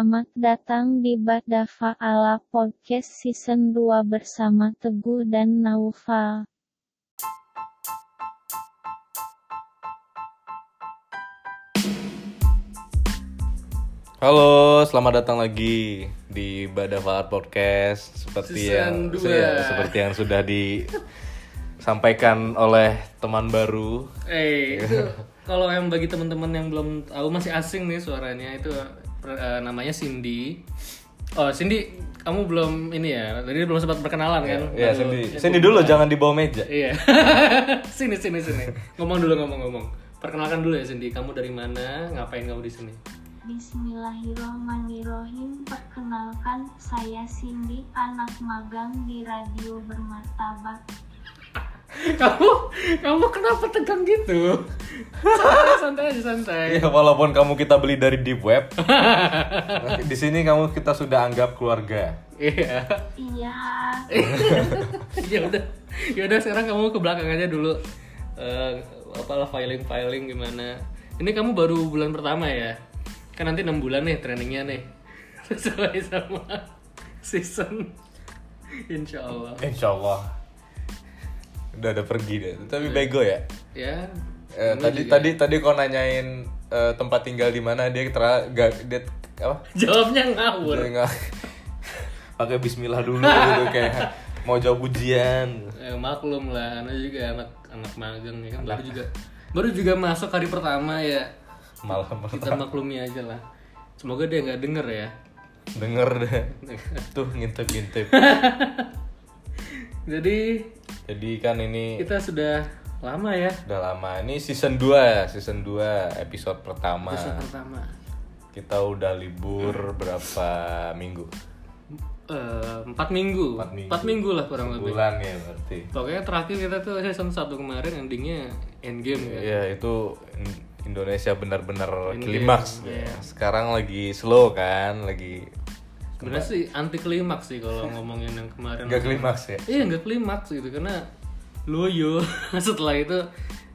Selamat datang di Badafa Ala Podcast Season 2 bersama Teguh dan Naufal. Halo, selamat datang lagi di Badafa Art Podcast seperti yang Season dua. ya, seperti yang sudah disampaikan oleh teman baru. Eh, itu kalau yang bagi teman-teman yang belum tahu masih asing nih suaranya itu eh, namanya Cindy. Oh, Cindy, kamu belum ini ya? Tadi belum sempat perkenalan kan? Ya, Baru- Cindy. Cindy dulu jangan di bawah meja. Iya. sini sini sini. Ngomong dulu ngomong-ngomong. Perkenalkan dulu ya Cindy, kamu dari mana? Ngapain kamu di sini? Bismillahirrohmanirrohim. Perkenalkan, saya Cindy, anak magang di Radio Bermartabat. Kamu kamu kenapa tegang gitu? Santai, santai aja santai. Ya, walaupun kamu kita beli dari deep web, di sini kamu kita sudah anggap keluarga. Iya. Iya, ya udah ya udah sekarang kamu ke belakang aja dulu Eh apalah filing filing gimana ini kamu baru bulan pertama ya kan nanti enam bulan nih trainingnya nih sesuai sama season insya Allah Insya Allah. Udah ada pergi deh. Tapi bego ya. ya Eh, tadi tadi tadi kau nanyain eh, tempat tinggal di mana dia tera gak dia apa? jawabnya ngawur pakai Bismillah dulu gitu kayak mau jawab ujian. Eh, maklum lah anak juga anak anak magang ya kan baru juga baru juga masuk hari pertama ya Malam kita maklumi aja lah semoga dia nggak denger ya denger deh. Tuh ngintip-ngintip. jadi Jadi kan ini kita sudah lama ya udah lama. Ini season 2 season 2 episode pertama. episode pertama Kita udah libur berapa minggu? Eh, empat minggu Empat minggu. empat minggu lah kurang lebih Bulan ya berarti. pokoknya terakhir kita tuh season satu kemarin endingnya endgame ya Ya itu In- Indonesia benar-benar klimaks. iya. Sekarang lagi slow kan, lagi sebenarnya sih anti klimaks sih kalau ngomongin yang kemarin nggak klimaks ya. iya nggak klimaks gitu karena loyo setelah itu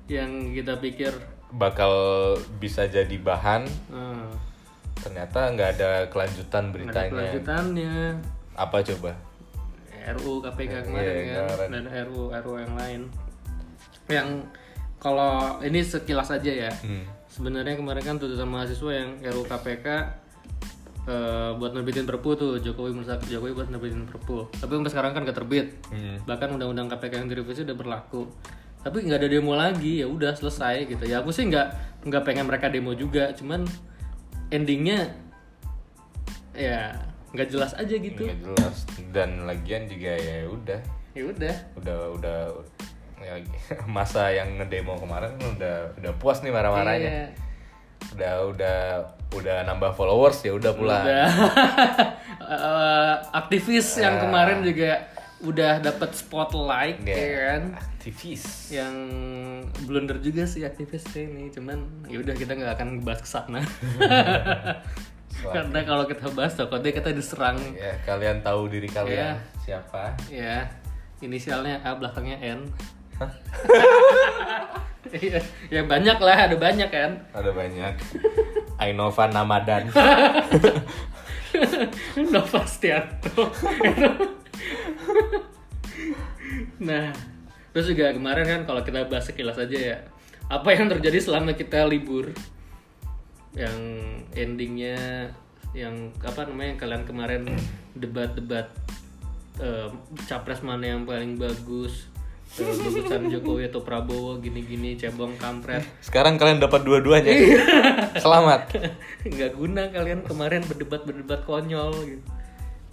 yang kita pikir Bakal bisa jadi bahan, eh, ternyata nggak ada kelanjutan nggak ada beritanya. kelanjutannya Apa coba? RU KPK Iya, kemarin kan kemarin. dan RU RU yang lain yang kalau ini sekilas aja ya Hmm. sebenarnya kemarin kan tuntutan mahasiswa yang RU KPK eh, buat nerbitin perpu tuh Jokowi mendesak Jokowi buat nerbitin perpu. Tapi sampai sekarang kan gak terbit. Hmm. bahkan undang-undang KPK yang direvisi udah berlaku. Tapi nggak ada demo lagi ya udah selesai gitu. Ya aku sih nggak nggak pengen mereka demo juga. Cuman endingnya ya nggak jelas aja gitu. Nggak jelas. Dan lagian juga ya udah, ya udah. Udah udah ya, masa yang ngedemo kemarin udah udah puas nih marah-marahnya. Iya. Udah udah udah nambah followers ya udah pulang. Udah. Eh, aktivis yang kemarin juga udah dapat spotlight Ya, ya kan aktivis. yang blunder juga sih aktivisnya ini cuman ya udah kita nggak akan bahas ke sana karena kalau kita bahas takutnya kita diserang Ya, kalian tahu diri kalian Iya. siapa? ya inisialnya A belakangnya N Iya, ya banyak lah ada banyak kan Ada banyak. Ainova Namadan. Nova Stianto. nah, terus juga kemarin kan kalau kita bahas sekilas aja ya, apa yang terjadi selama kita libur? Yang endingnya yang apa namanya yang kalian kemarin debat-debat eh, capres mana yang paling bagus? Bagusan Jokowi atau Prabowo gini-gini cebong kampret. Sekarang kalian dapat dua-duanya. Selamat. nggak guna kalian kemarin berdebat berdebat konyol gitu.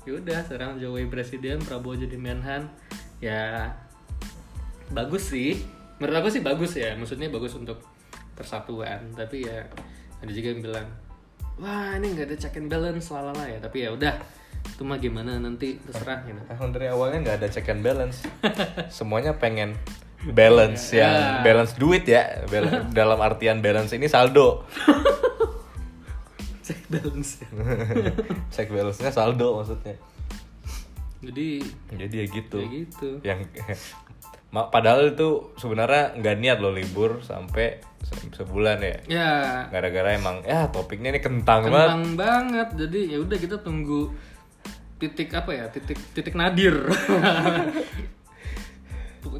Ya udah sekarang Jokowi presiden Prabowo jadi menhan. Ya bagus sih. Menurut aku sih bagus ya. Maksudnya bagus untuk persatuan. Tapi ya ada juga yang bilang wah ini nggak ada check and balance lalala ya. Tapi ya udah itu mah gimana nanti terserah gitu Emang dari awalnya nggak ada check and balance. Semuanya pengen balance Ya. yang balance duit ya. Bal- dalam artian balance ini saldo. check balance ya. Check balance-nya saldo maksudnya. jadi Jadi ya gitu. ya gitu Yang padahal itu sebenarnya nggak niat loh libur sampai se- sebulan ya Ya, gara-gara emang ya topiknya ini kentang, banget kentang banget. Jadi ya udah kita tunggu titik apa ya? Titik titik nadir.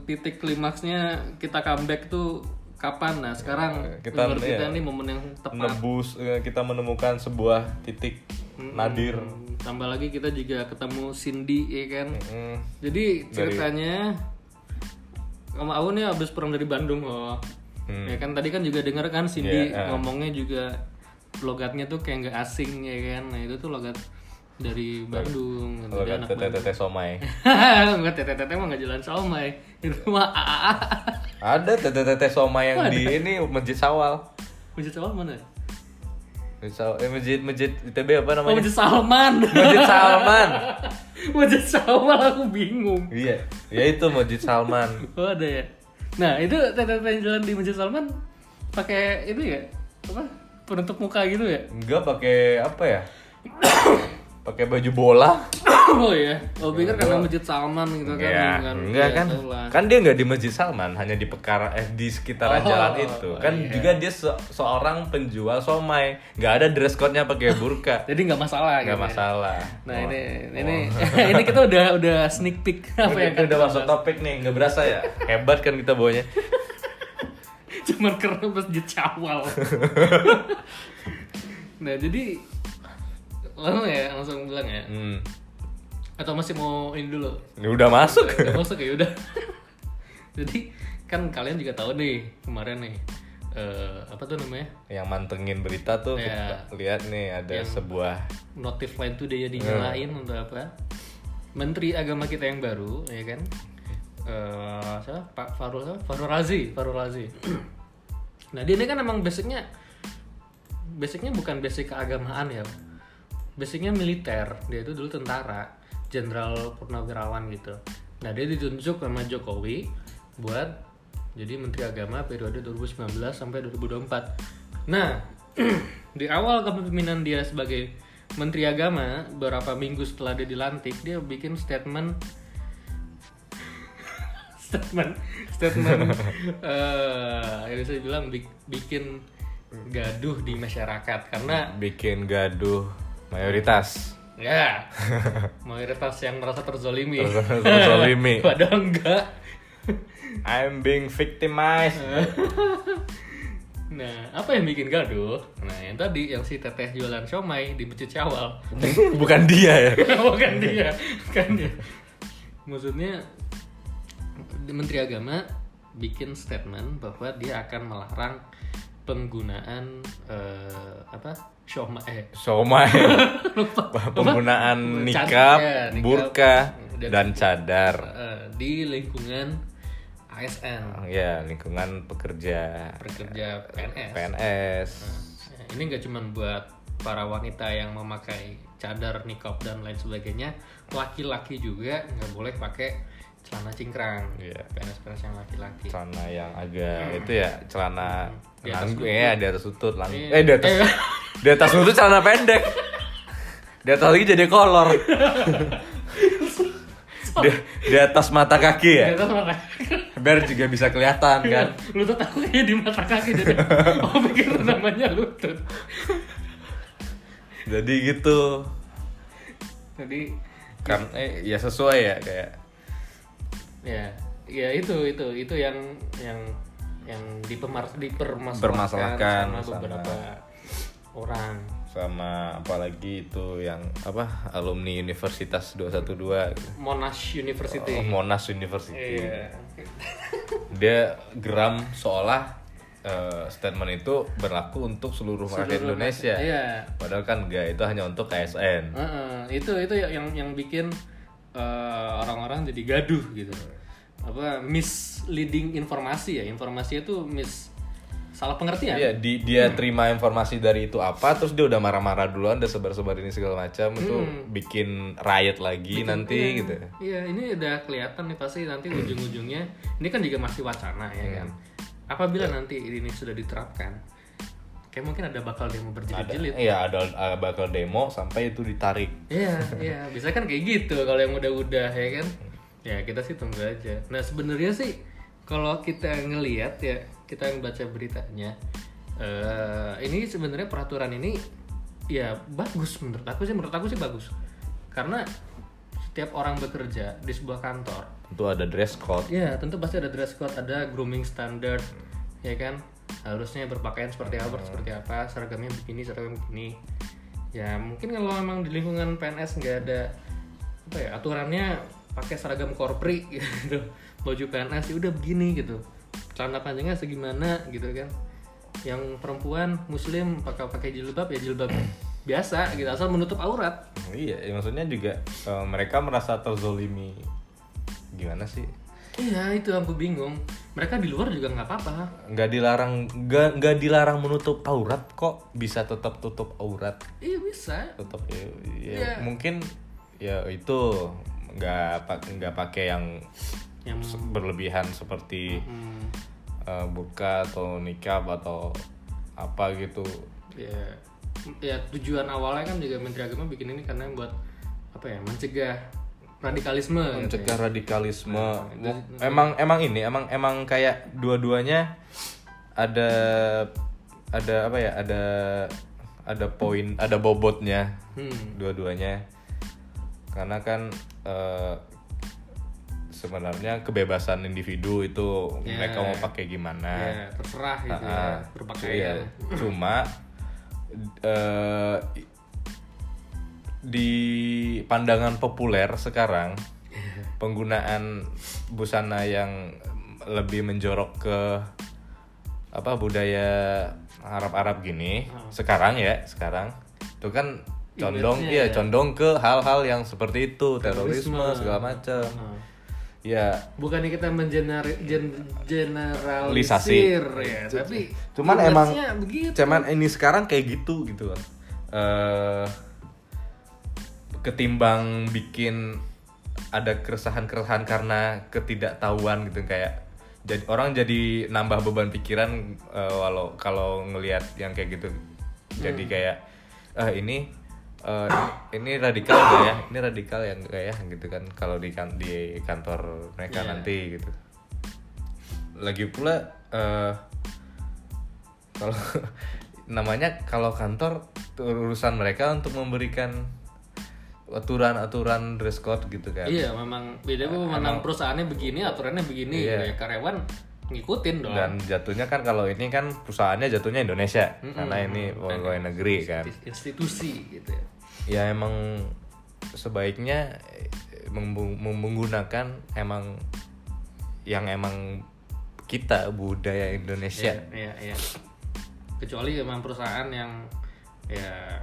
titik klimaksnya kita comeback tuh kapan? Nah, sekarang Kita- menurut kita iya. ini momen yang tepat. nebus eh, kita menemukan sebuah titik nadir Hmm, Tambah lagi kita juga ketemu Cindy ya kan. Hmm, Jadi ceritanya sama aku nih abis pulang dari Bandung oh. Ya kan tadi kan juga denger kan Cindy Iya, ah. ngomongnya juga logatnya tuh kayak nggak asing ya kan. Nah itu tuh logat dari Bandung. kata anak tete tete somai Enggak tete-tete mah nggak jalan somai. Itu mah ada tete tete somai yang di ini masjid sawal Masjid Salman mana? Masjid Sawal- eh, masjid masjid ITB apa Oh, namanya Masjid Salman. masjid Salman Masjid Salman aku bingung. iya ya itu masjid Salman Oh ada ya. Nah itu tete-tete yang jalan di Masjid Salman pakai itu ya apa penutup muka gitu ya? enggak pakai apa ya pakai baju bola oh iya. Oh pikir karena Masjid Salman gitu kan? ya bukan- enggak ya, kan kan dia enggak di masjid Salman hanya di pekara eh di sekitaran Oh, jalan itu kan iya. juga dia se- seorang penjual somai nggak ada dress code-nya pakai burka Jadi nggak masalah. nggak gitu ya. masalah Nah ini ini ini kita udah udah sneak peek apa apa ya yang udah masuk topik nih nggak berasa ya hebat kan kita bawanya cuman karena masjid Syawal. nah jadi langsung ya langsung bilang ya hmm. atau masih mau ini dulu ini udah masuk Udah masuk ya udah. Jadi kan kalian juga tahu nih kemarin nih eh, apa tuh namanya yang mantengin berita tuh Ya. kita lihat nih ada sebuah notif lain tuh dia dinyalain untuk apa? Menteri Agama kita yang baru ya kan? Eh siapa? Pak Farul? Farul Razi, Farul Razi. nah dia ini kan emang basicnya basicnya bukan basic keagamaan ya. Basicnya militer. Dia itu dulu tentara, jenderal purnawirawan gitu. Nah dia ditunjuk sama Jokowi buat jadi Menteri Agama periode 2019 sampai 2024. Nah di awal kepemimpinan dia sebagai Menteri Agama beberapa minggu setelah dia dilantik dia bikin statement statement statement eh yang bisa dibilang bik- bikin gaduh di masyarakat karena bikin gaduh mayoritas. Ya. Mayoritas yang merasa terzolimi. Terzolimi. padahal enggak. I'm being victimized. Nah apa yang bikin gaduh? Nah yang tadi yang si teteh jualan siomay di masjid Syawal. Bukan dia ya? Bukan dia kan dia. Maksudnya Menteri Agama bikin statement bahwa dia akan melarang penggunaan eh, apa? Shoma eh. Somai lupa. Penggunaan nikab, ya, nikab. burka Dan- dan cadar. eh, di lingkungan ASN ya lingkungan pekerja pekerja PNS PNS Nah, ini nggak cuma buat para wanita yang memakai cadar, nikab dan lain sebagainya, laki-laki juga nggak boleh pakai celana cingkrang. Iya. PNS-PNS yang laki-laki. celana yang agak itu ya celana atas nanggung ya di atas lutut lang Iya. eh di atas Eh. di atas lutut celana pendek di atas lagi jadi kolor di, di atas mata kaki ya Di atas mata. biar juga bisa kelihatan kan lutut aku kayak di mata kaki jadi oh pikir namanya lutut. jadi gitu Jadi kan eh ya sesuai ya kayak ya ya itu itu itu yang yang yang dipermar dipermasalahkan sama sama- beberapa orang. sama apalagi itu yang apa alumni Universitas 212 gitu. Monash University. Oh, Monash University Iya. dia geram seolah eh, statement itu berlaku untuk seluruh rakyat Seluruh Indonesia. Iya. Padahal kan enggak, itu hanya untuk KSN. Heeh, itu itu yang yang bikin eh, orang-orang jadi gaduh gitu. Apa misleading informasi ya? Informasinya itu mis salah pengertian. Iya, di, dia terima informasi dari itu apa, terus dia udah marah-marah duluan, udah sebar-sebar ini segala macam, itu bikin riot lagi nanti Iya, gitu. Iya, ini udah kelihatan nih pasti nanti ujung-ujungnya. Ini kan juga masih wacana ya kan. Apabila nanti ini sudah diterapkan, kayak mungkin ada bakal demo berjilid-jilid. iya ada, ada bakal demo sampai itu ditarik. Iya, iya, bisa kan kayak gitu kalau yang udah-udah ya kan. Ya kita sih tunggu aja. Nah sebenarnya sih kalau kita ngelihat ya kita yang baca beritanya eh ini sebenarnya peraturan ini ya bagus menurut aku sih menurut aku sih bagus karena setiap orang bekerja di sebuah kantor Tentu ada dress code. ya tentu pasti ada dress code ada grooming standard ya kan harusnya berpakaian seperti apa seperti apa seragamnya begini seragamnya begini. Ya mungkin kalau memang di lingkungan PNS nggak ada apa ya aturannya pakai seragam korpri gitu baju PNS ya udah begini gitu. Celana panjangnya segimana gitu kan. Yang perempuan muslim pakai pakai jilbab ya jilbab biasa gitu asal menutup aurat. Iya, ya maksudnya juga eh, mereka merasa terzolimi. Gimana sih? Iya itu aku bingung. Mereka di luar juga nggak apa-apa. Nggak dilarang, nggak nggak dilarang menutup aurat kok. Bisa tetap tutup aurat. iya bisa. Tetap ya, ya Iya. mungkin ya itu nggak pak nggak pakai yang yang berlebihan seperti hmm, eh, burka atau nikab atau apa gitu. ya ya tujuan awalnya kan juga Menteri Agama bikin ini karena buat apa ya mencegah radikalisme gitu mencegah ya. radikalisme Nah, emang emang ini emang emang kayak dua-duanya ada ada apa ya ada ada poin ada bobotnya Hmm. dua-duanya karena kan eh, sebenarnya kebebasan individu itu Ya. mereka mau pakai gimana ya terserah gitu ya, Ah, berpakaian iya. Cuma eh, di pandangan populer sekarang penggunaan busana yang lebih menjorok ke apa budaya Arab-Arab gini sekarang ya sekarang itu kan condong Image-nya iya ya. condong ke hal-hal yang seperti itu terorisme, Terorisme. segala macam Hmm. ya bukannya kita mengener gen- generalisir Lisasi. ya tapi Cuman emang begitu cuman ini sekarang kayak gitu gitu loh. Eh ketimbang bikin ada keresahan-keresahan karena ketidaktahuan gitu kayak jadi orang jadi nambah beban pikiran eh, walau kalau ngelihat yang kayak gitu. Jadi kayak ah ini eh, ini radikal gak ya? Ini radikal yang enggak ya? Gitu kan kalau di kan di kantor mereka Iya. nanti gitu. Lagi pula eh kalau namanya kalau kantor urusan mereka untuk memberikan aturan-aturan dress code gitu kan. Iya memang beda bu memang perusahaannya begini aturannya begini. Iya. ya karyawan ngikutin dong. Dan jatuhnya kan kalau ini kan perusahaannya jatuhnya Indonesia karena ini pegawai negeri kan. institusi gitu ya. Ya emang sebaiknya eh, menggunakan emang yang emang kita budaya Indonesia. Iya, iya. Kecuali memang perusahaan yang ya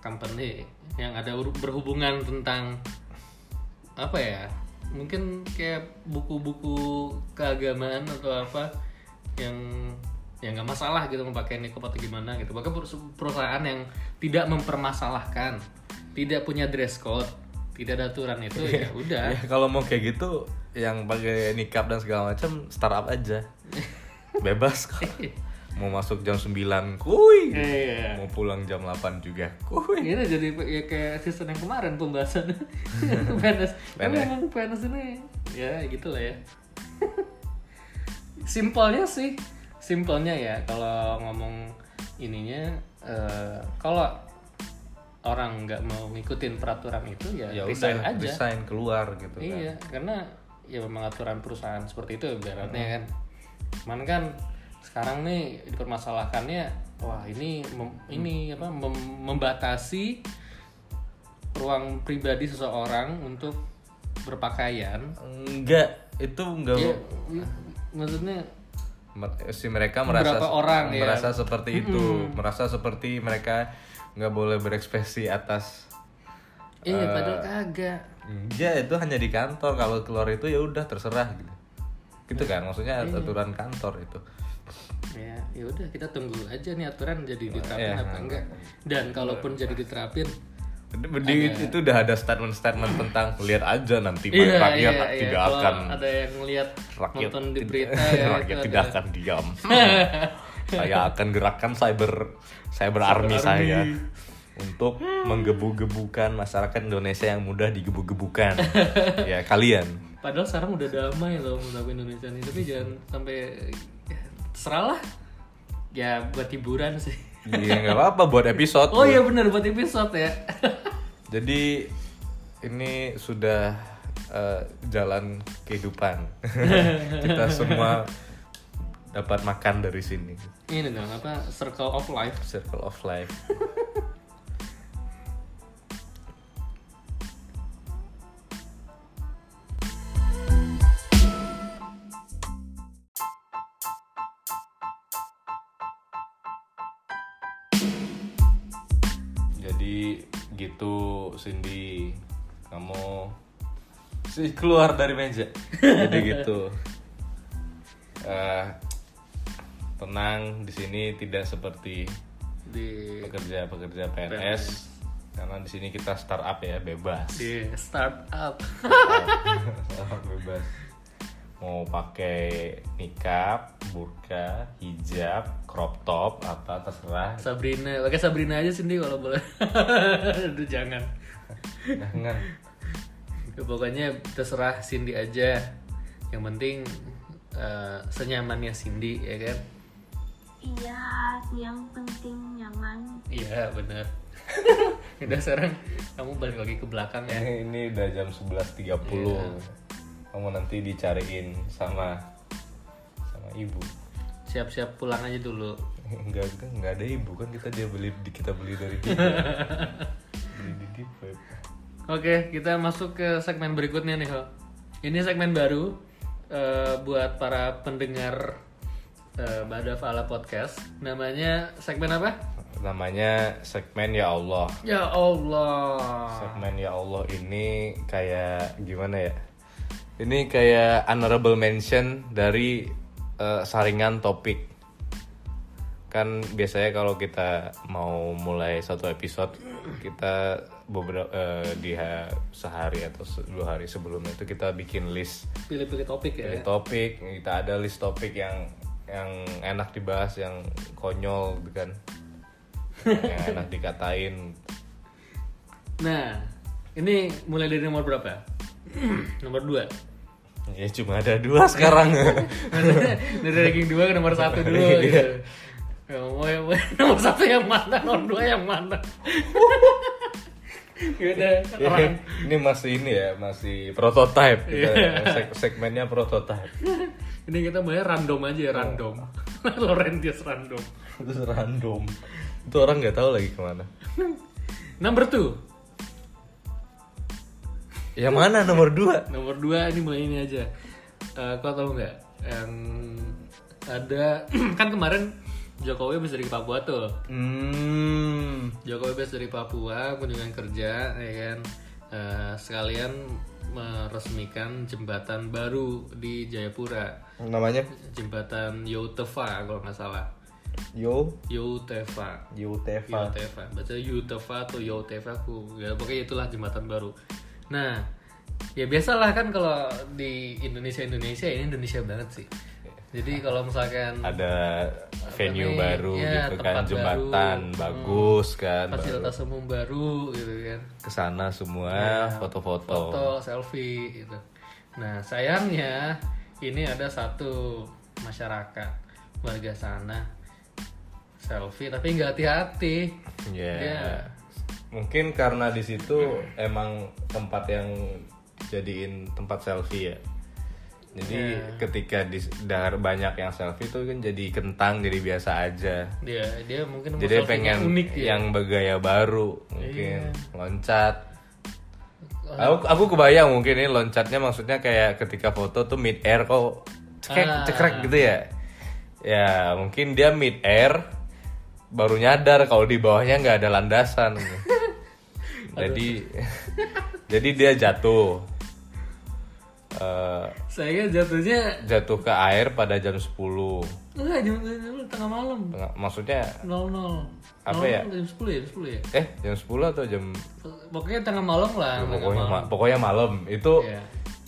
company yang ada berhubungan tentang apa ya? Mungkin kayak buku-buku keagamaan atau apa yang ya nggak masalah gitu mau pakai niqab atau gimana gitu. Bahkan perus- perusahaan yang tidak mempermasalahkan, tidak punya dress code, tidak ada aturan itu ya udah. Ya, kalau mau kayak gitu yang pakai nikab dan segala macam startup aja. Bebas kok. Mau masuk jam 9, kuy. Iya. Mau pulang jam 8 juga, kuy. Ini jadi ya kayak season yang kemarin pembahasan PNS. Tapi emang PNS ini ya gitu lah ya. Simpelnya sih, simpelnya ya kalau ngomong ininya eh, kalau orang nggak mau ngikutin peraturan itu ya, Ya resign udah aja. resign keluar gitu kan. Iya, karena ya memang aturan perusahaan seperti itu ibaratnya kan. Cuman kan sekarang nih dipermasalahkannya wah ini mem- ini apa mem- membatasi ruang pribadi seseorang untuk berpakaian. Enggak, itu enggak Ya, maksudnya si mereka merasa orang, ya. merasa seperti itu, merasa seperti mereka nggak boleh berekspresi atas iya padahal kagak. Enggak, itu hanya di kantor. Kalau keluar itu ya udah terserah gitu. Gitu kan, maksudnya Iya. aturan kantor itu. Ya, ya udah kita tunggu aja nih aturan jadi diterapin Iya. apa enggak. Dan kalaupun jadi diterapin Di, itu udah ada statement-statement tentang lihat aja nanti Iya, rakyat iya, iya. tidak Kalau akan ada yang ngelihat rakyat nonton di berita ya rakyat tidak ada- akan diam. saya akan gerakkan cyber cyber army, saya. untuk menggebu-gebukan masyarakat Indonesia yang mudah digebu-gebukan. ya kalian. Padahal sekarang udah damai loh menurut Indonesia ini, tapi jangan sampai ya, terserah lah. Ya buat hiburan sih. Iya nggak apa-apa buat episode. Oh iya bener buat episode ya. Jadi ini sudah eh, jalan kehidupan. Kita semua dapat makan dari sini. Ini dong apa circle of life. Circle of life. Cindy kamu sih keluar dari meja. Jadi gitu. Eh, tenang di sini tidak seperti di pekerja-pekerja PNS karena di sini kita startup ya bebas di startup. Startup bebas mau pakai nikab, burka, hijab, crop top apa terserah Sabrina, pakai Sabrina aja Cindy kalau boleh. Aduh jangan. Jangan Ya, pokoknya terserah Cindy aja. Yang penting eh, senyamannya Cindy ya kan. Iya, yang penting nyaman. Iya benar. Udah sekarang kamu balik lagi ke belakang ya. ini, ini udah jam 11.30 Iya. kamu nanti dicariin sama sama ibu Siap-siap pulang aja dulu. enggak enggak enggak ada ibu kan kita dia beli kita beli dari dia Oke, kita masuk ke segmen berikutnya nih, Ho. Ini segmen baru eh, buat para pendengar eh, Badaf ala Podcast. Namanya segmen apa? namanya segmen ya Allah Ya Allah. segmen ya Allah ini kayak gimana ya ini kayak honorable mention dari eh, saringan topik kan biasanya kalau kita mau mulai satu episode kita beberapa eh, di ha- sehari atau se- dua hari sebelumnya itu kita bikin list Pilih-pilih topik ya. Pilih topik kita ada list topik yang yang enak dibahas yang konyol gitu kan yang enak dikatain Nah, ini mulai dari nomor berapa? nomor 2. ya cuma ada dua sekarang dari ranking 2 ke nomor 1 dulu Iya. gitu. Ya, nomor 1 yang mana, nomor 2 yang mana? Yaudah, orang ini masih ini ya masih prototype kita Iya. Seg- segmennya prototype ini kita mulai random aja ya, random. Laurentius random. itu random itu orang nggak tahu lagi ke mana Number 2. yang mana nomor dua Nomor 2 ini mulai ini aja. Eh, kau tahu nggak yang ada kan kemarin Jokowi habis dari Papua tuh. hmm. Jokowi habis dari Papua kunjungan kerja ya kan? Eh, sekalian meresmikan jembatan baru di Jayapura. Namanya? Jembatan Yotefa kalau nggak salah. Yo? Yotefa. Yutefa Yotefa. Baca Yotefa atau Yotefa aku ya pokoknya itulah jembatan baru. Nah ya biasalah kan kalau di Indonesia Indonesia ini Indonesia banget sih jadi kalau misalkan ada venue namanya? baru Ya, gitu kan jembatan baru. bagus kan baru fasilitas umum baru gitu kan ke sana semua foto-foto foto selfie gitu. Nah sayangnya ini ada satu masyarakat warga sana selfie tapi nggak hati-hati. ya Dia mungkin karena di situ emang tempat yang jadiin tempat selfie ya jadi Ya. ketika di dar banyak yang selfie tuh kan jadi kentang jadi biasa aja dia dia mungkin jadi pengen unik ya. yang bergaya baru mungkin Iya. loncat aku aku kebayang mungkin ini loncatnya maksudnya kayak ketika foto tuh mid air kok cekrek Ah. cekrek gitu ya ya mungkin dia mid air baru nyadar kalau di bawahnya nggak ada landasan jadi jadi dia jatuh Eh, Saya jatuhnya jatuh ke air pada jam 10 enggak jam, jam tengah malam. Tengah- maksudnya 00. Apa ya? Jam 10 ya, jam 10 ya. eh jam 10 atau jam Pokoknya tengah malam lah. tengah pokoknya malam. ma- pokoknya malam itu Iya.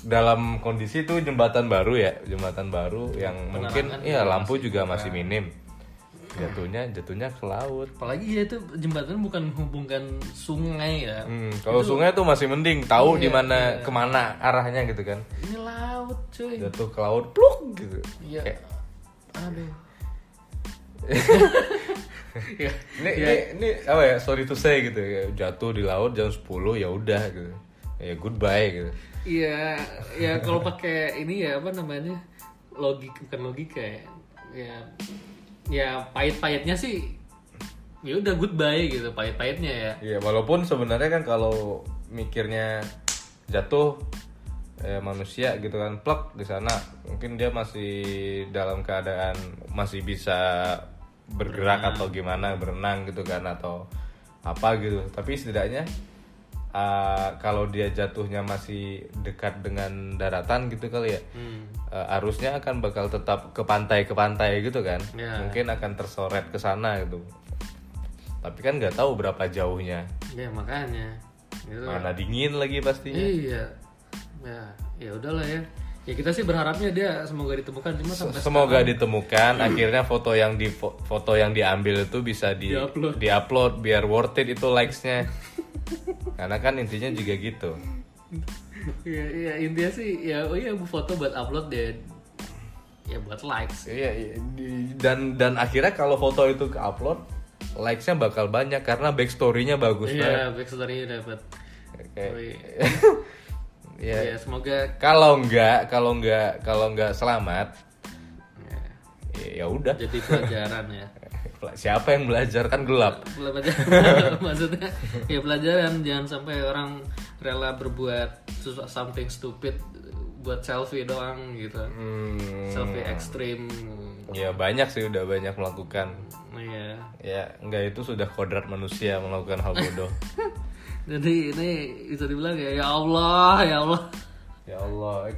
dalam kondisi itu jembatan baru ya jembatan baru yang mungkin Penerangan ya juga lampu masih juga masih minim jatuhnya jatuhnya ke laut. Apalagi ya itu jembatan bukan menghubungkan sungai ya. Hmm, kalau sungai tuh masih mending tahu di Iya, mana ke mana arahnya gitu kan. Ini laut cuy. Jatuh ke laut pluk gitu. Iya. Kayak, Aduh. ya, ini, ini ini apa ya sorry to say gitu ya. Jatuh di laut jam 10 ya udah gitu. Ya goodbye gitu. Iya, ya kalau pakai ini ya apa namanya logik bukan logika ya, ya, ya pahit-pahitnya sih ya udah goodbye gitu pahit-pahitnya ya. Iya, walaupun sebenarnya kan kalau mikirnya jatuh eh, manusia gitu kan plek di sana mungkin dia masih dalam keadaan masih bisa bergerak atau gimana berenang gitu kan atau apa gitu tapi setidaknya ah, kalau dia jatuhnya masih dekat dengan daratan gitu kali ya Hmm. eh, arusnya akan bakal tetap ke pantai ke pantai gitu kan Ya. mungkin akan tersoret ke sana gitu tapi kan nggak tahu berapa jauhnya Ya makanya. Gitu. mana dingin lagi pastinya Iya. Ya, ya udahlah ya. Ya kita sih berharapnya dia semoga ditemukan cuma sampai semoga ditemukan akhirnya foto yang di fo- foto yang diambil itu bisa di Di-upload. di-upload biar worth it itu likes-nya karena kan intinya juga gitu ya, ya intinya sih ya oh iya bu foto buat upload deh. Ya buat likes. iya iya. Dan dan akhirnya kalau foto itu ke upload likes-nya bakal banyak karena backstory-nya bagus banget Iya, backstory dapat. Kayak- Oh, iya. ya Ya, semoga kalau enggak kalau enggak kalau enggak selamat ya, ya ya udah jadi pelajaran ya. siapa yang belajar kan gelap Pelajaran maksudnya ya pelajaran jangan sampai orang rela berbuat sesuatu something stupid buat selfie doang gitu. Hmm, Selfie ekstrim. ya banyak sih udah banyak melakukan Iya. ya enggak itu sudah kodrat manusia melakukan hal bodoh Jadi ini bisa dibilang ya ya Allah, ya Allah. ya Allah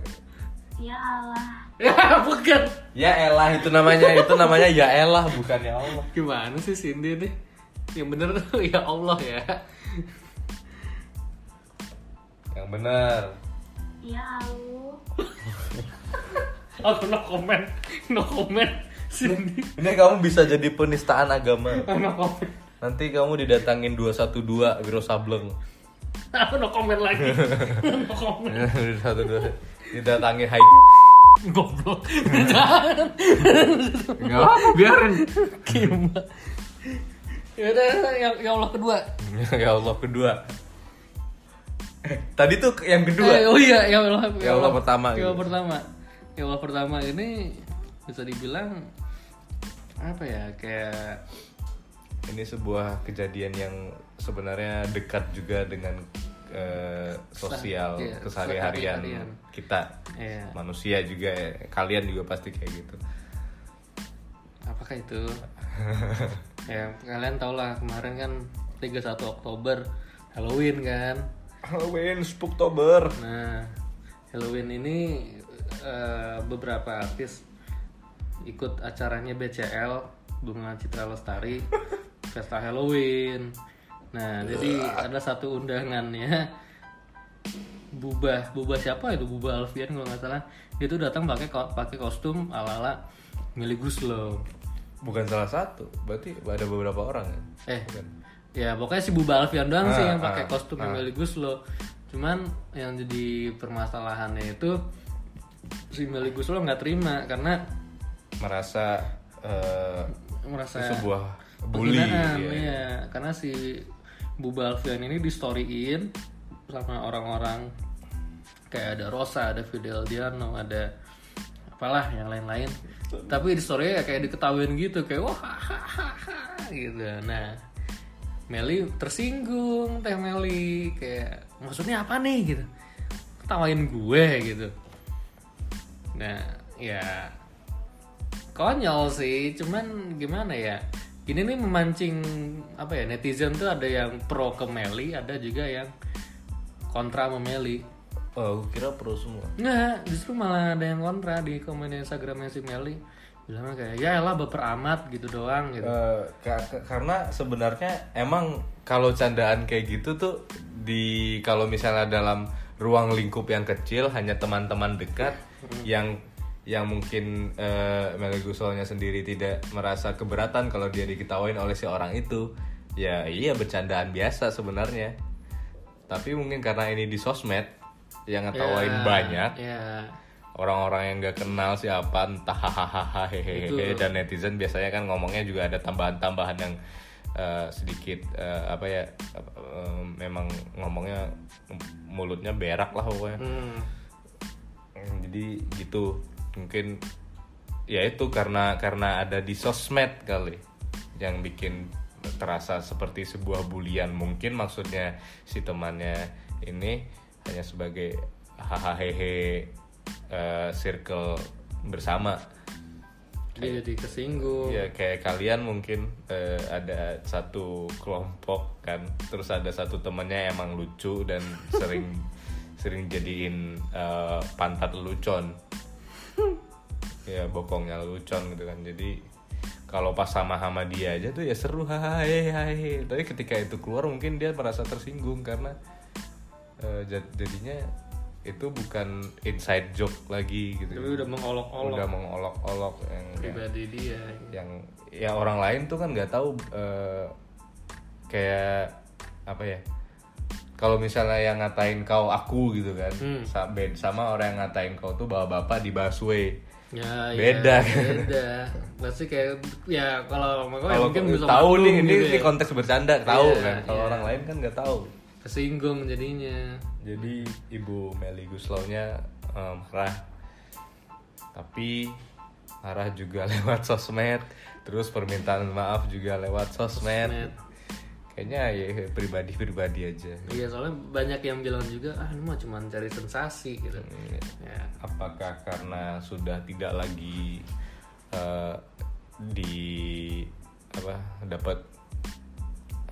Ya Allah. Ya bukan. ya elah itu namanya itu namanya ya elah bukan ya Allah Gimana sih Cindy nih? Yang bener tuh ya Allah ya. yang benar Ya Allah. Aku no comment, no comment. Cindy, ini kamu bisa jadi penistaan agama no comment. nanti kamu didatangin 212 Wiro Sableng Aku no comment lagi. No comment. satu dua didatangin hai Goblok. Jangan. nggak apa biarin Gimana? Ya udah, yang, yang Allah kedua. ya Allah kedua tadi tuh yang kedua Eh, oh iya, yang Allah, Ya Allah pertama Yang gitu. Allah pertama. Yang Allah pertama ini bisa dibilang apa ya kayak ini sebuah kejadian yang sebenarnya dekat juga dengan eh, sosial Iya, keseharian. Kita Iya. manusia juga ya. kalian juga pasti kayak gitu apakah itu? ya kalian tau lah kemarin kan 31 Oktober Halloween kan. Halloween Spooktober Nah, Halloween ini eh, beberapa artis ikut acaranya BCL Bunga Citra Lestari Pesta Halloween. Nah, jadi ada satu undangannya Bubah, Bubah siapa itu? Bubah Alfian kalau nggak salah. Dia tuh datang pakai pakai kostum ala-ala Meli Guslo. bukan salah satu berarti ada beberapa orang ya Eh, ya pokoknya si Bubba Alfian doang sih Ah, yang pakai ah, kostum ah. Meli Guslo. Cuman yang jadi permasalahannya itu si Meli Guslo nggak terima karena merasa eh, merasa sebuah bully ya. iya. Karena si Bubba Alfian ini di storyin sama orang-orang kayak ada Rosa, ada Fidel Diano, ada apalah yang lain-lain. Tapi di story ya kayak diketawain gitu kayak wah gitu. Nah, Meli tersinggung teh Meli kayak maksudnya apa nih gitu. Ketawain gue gitu. Nah, ya konyol sih cuman gimana ya ini nih memancing apa ya netizen tuh ada yang pro ke Meli ada juga yang kontra sama Meli. Oh kira pro semua. Nggak justru malah ada yang kontra di komen Instagramnya si Meli. Bilangnya kayak ya lah baper amat gitu doang gitu. Ka- karena sebenarnya emang kalau candaan kayak gitu tuh di kalau misalnya dalam ruang lingkup yang kecil hanya teman-teman dekat yang yang mungkin eh, Melly Gussolnya sendiri tidak merasa keberatan kalau dia diketawain oleh si orang itu. Ya iya bercandaan biasa sebenarnya tapi mungkin karena ini di sosmed yang ngetawain Ya, banyak ya orang-orang yang nggak kenal siapa entah hahaha hehehe dan netizen biasanya kan ngomongnya juga ada tambahan-tambahan yang eh, sedikit eh, apa ya eh, memang ngomongnya mulutnya berak lah pokoknya. Hmm. Hmm, jadi gitu. Mungkin ya itu karena karena ada di sosmed kali yang bikin terasa seperti sebuah bulian. Mungkin maksudnya si temannya ini hanya sebagai hahaha hehe eh, circle bersama. Dia jadi kesinggung. Ya kayak kalian mungkin eh, ada satu kelompok kan. Terus ada satu temannya emang lucu dan sering sering jadiin eh, pantat lucon ya bokongnya lucon gitu kan. Jadi kalau pas sama sama dia aja tuh ya seru hai hai tapi ketika itu keluar mungkin dia merasa tersinggung karena jad- jadinya itu bukan inside joke lagi gitu. Tapi udah mengolok-olok. Udah mengolok-olok yang yang- pribadi dia. Yang ya orang lain tuh kan nggak tahu eh, kayak apa ya? Kalau misalnya yang ngatain kau aku gitu kan Hmm. sama orang yang ngatain kau tuh bawa bapak di busway ya Beda. ya, beda pasti kayak ya kalau makanya mungkin bisa tahu nih ini, gitu ini ya. konteks bercanda tahu Iya, kan kalau iya. orang lain kan nggak tahu kesinggung jadinya jadi ibu Meli Guslow-nya eh, marah tapi marah juga lewat sosmed terus permintaan maaf juga lewat sosmed, Sosmed. Kayaknya ya pribadi-pribadi aja. Iya soalnya banyak yang bilang juga ah ini mah cuma cari sensasi gitu. Iya. ya. Apakah karena sudah tidak lagi eh, di apa dapat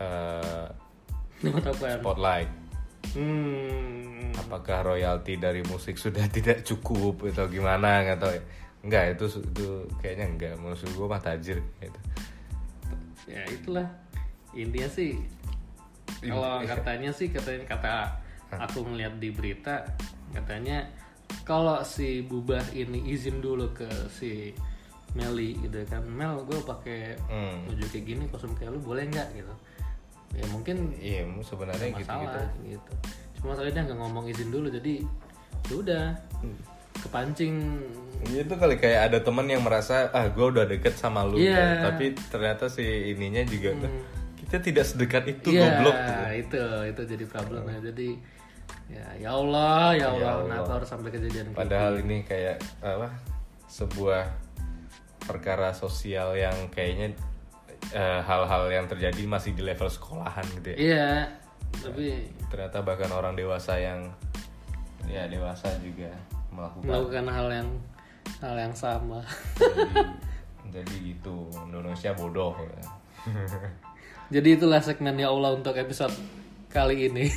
eh, apaan? spotlight? Hmm. apakah royalti dari musik sudah tidak cukup atau gimana? Nggak tahu ya. Enggak itu itu kayaknya enggak maksud gue mah tajir gitu. Ya itulah intinya sih. Kalau katanya sih katanya kata aku ngeliat di berita katanya kalau si Bubah ini izin dulu ke si Meli gitu kan Mel gue pakai Hmm. baju kayak gini kostum kayak lu boleh nggak gitu ya mungkin iya sebenarnya gitu gitu gitu, cuma soalnya dia nggak ngomong izin dulu jadi ya udah kepancing itu kali kayak ada teman yang merasa ah gue udah deket sama lu Iya. kan. tapi ternyata si ininya juga kita tidak sedekat itu Iya, goblok gitu. itu itu jadi problemnya jadi ya ya Allah ya Allah, Allah. kenapa harus sampai kejadian Padahal ini kayak apa? Sebuah perkara sosial yang kayaknya eh, hal-hal yang terjadi masih di level sekolahan gitu ya. Iya, tapi Ternyata bahkan orang dewasa yang ya dewasa juga melakukan. melakukan hal yang hal yang sama. jadi, jadi gitu Indonesia bodoh. ya. Jadi itulah segmen ya Allah untuk episode kali ini.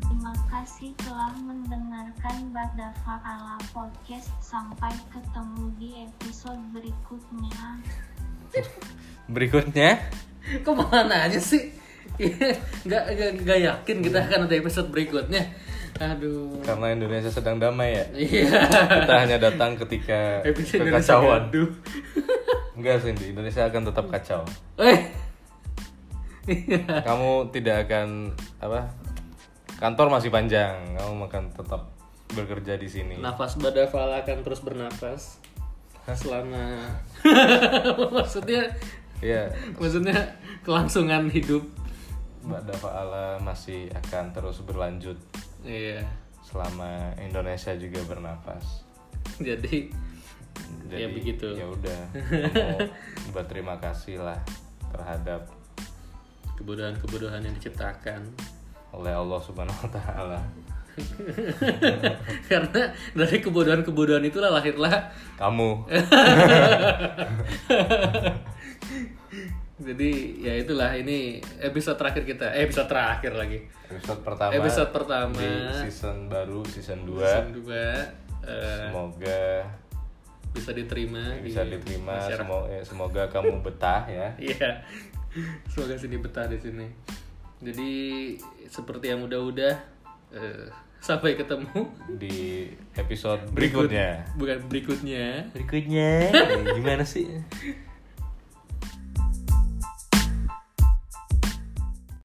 Terima kasih telah mendengarkan Badafa ala Podcast. Sampai ketemu di episode berikutnya. Berikutnya Ke mana aja sih? Nggak, nggak, nggak yakin kita akan ada episode berikutnya. Aduh. karena Indonesia sedang damai ya. Iya. Kita hanya datang ketika Episode kekacauan. Enggak sih, Di. Indonesia akan tetap kacau. Eh. Kamu tidak akan apa kantor masih panjang kamu akan tetap bekerja di sini Nafas Badafal akan terus bernapas selama maksudnya ya maksudnya kelangsungan hidup. Mbak Dava Ala masih akan terus berlanjut. Iya. selama Indonesia juga bernapas. Jadi jadi Ya, begitu. ya udah. Berterima kasih lah terhadap kebodohan-kebodohan yang diciptakan. oleh Allah Subhanahu Wa Taala. Karena dari kebodohan-kebodohan itulah lahirlah kamu jadi ya itulah ini episode terakhir kita eh, episode terakhir lagi episode pertama Episode pertama. di season baru season 2 season 2 eh, semoga bisa diterima bisa di diterima masyarakat. semoga, eh, semoga kamu betah ya Iya. Semoga sini betah di sini. Jadi seperti yang udah-udah eh, sampai ketemu di episode berikut- berikutnya Bukan berikutnya. berikutnya gimana sih